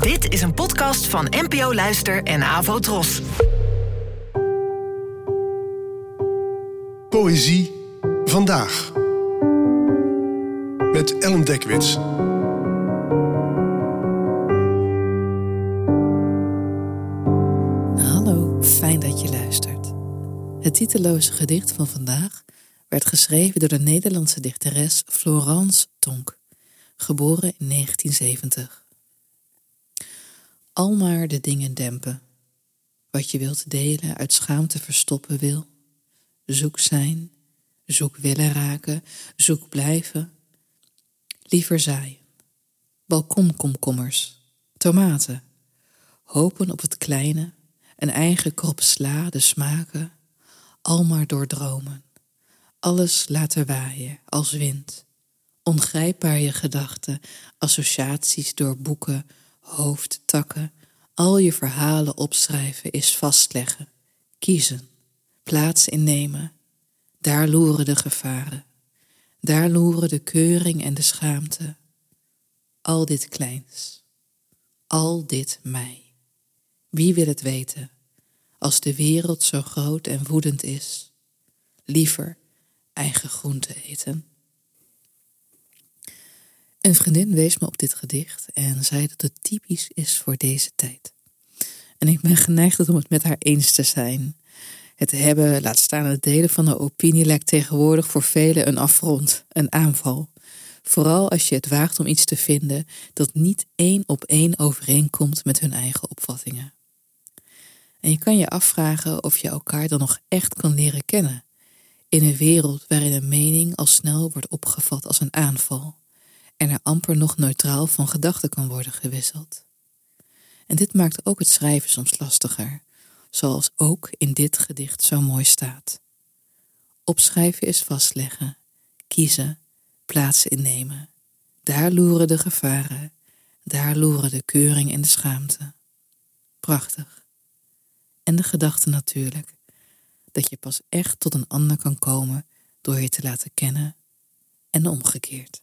Dit is een podcast van NPO Luister en Avo Tros. Poëzie vandaag. Met Ellen Dekwits. Hallo, fijn dat je luistert. Het titeloze gedicht van vandaag werd geschreven door de Nederlandse dichteres Florence Tonk, geboren in 1970. Al maar de dingen dempen. Wat je wilt delen uit schaamte verstoppen wil. Zoek zijn, zoek willen raken, zoek blijven. Liever zaaien. Balkonkomkommers, tomaten. Hopen op het kleine, een eigen krop sla, de smaken. Al maar doordromen. Alles laten waaien als wind. Ongrijpbaar je gedachten, associaties door boeken, hoofd, takken. Al je verhalen opschrijven is vastleggen. Kiezen, plaats innemen. Daar loeren de gevaren. Daar loeren de keuring en de schaamte. Al dit kleins. Al dit mij. Wie wil het weten, als de wereld zo groot en woedend is? Liever eigen groente eten. Een vriendin wees me op dit gedicht en zei dat het typisch is voor deze tijd. En ik ben geneigd om het met haar eens te zijn. Het hebben, laat staan het delen van een opinie, lijkt tegenwoordig voor velen een afgrond, een aanval. Vooral als je het waagt om iets te vinden dat niet één op één overeenkomt met hun eigen opvattingen. En je kan je afvragen of je elkaar dan nog echt kan leren kennen. In een wereld waarin een mening al snel wordt opgevat als een aanval en er amper nog neutraal van gedachten kan worden gewisseld. En dit maakt ook het schrijven soms lastiger, zoals ook in dit gedicht zo mooi staat. Opschrijven is vastleggen, kiezen, plaatsen innemen. Daar loeren de gevaren, daar loeren de keuring en de schaamte. Prachtig. En de gedachte natuurlijk, dat je pas echt tot een ander kan komen door je te laten kennen en omgekeerd.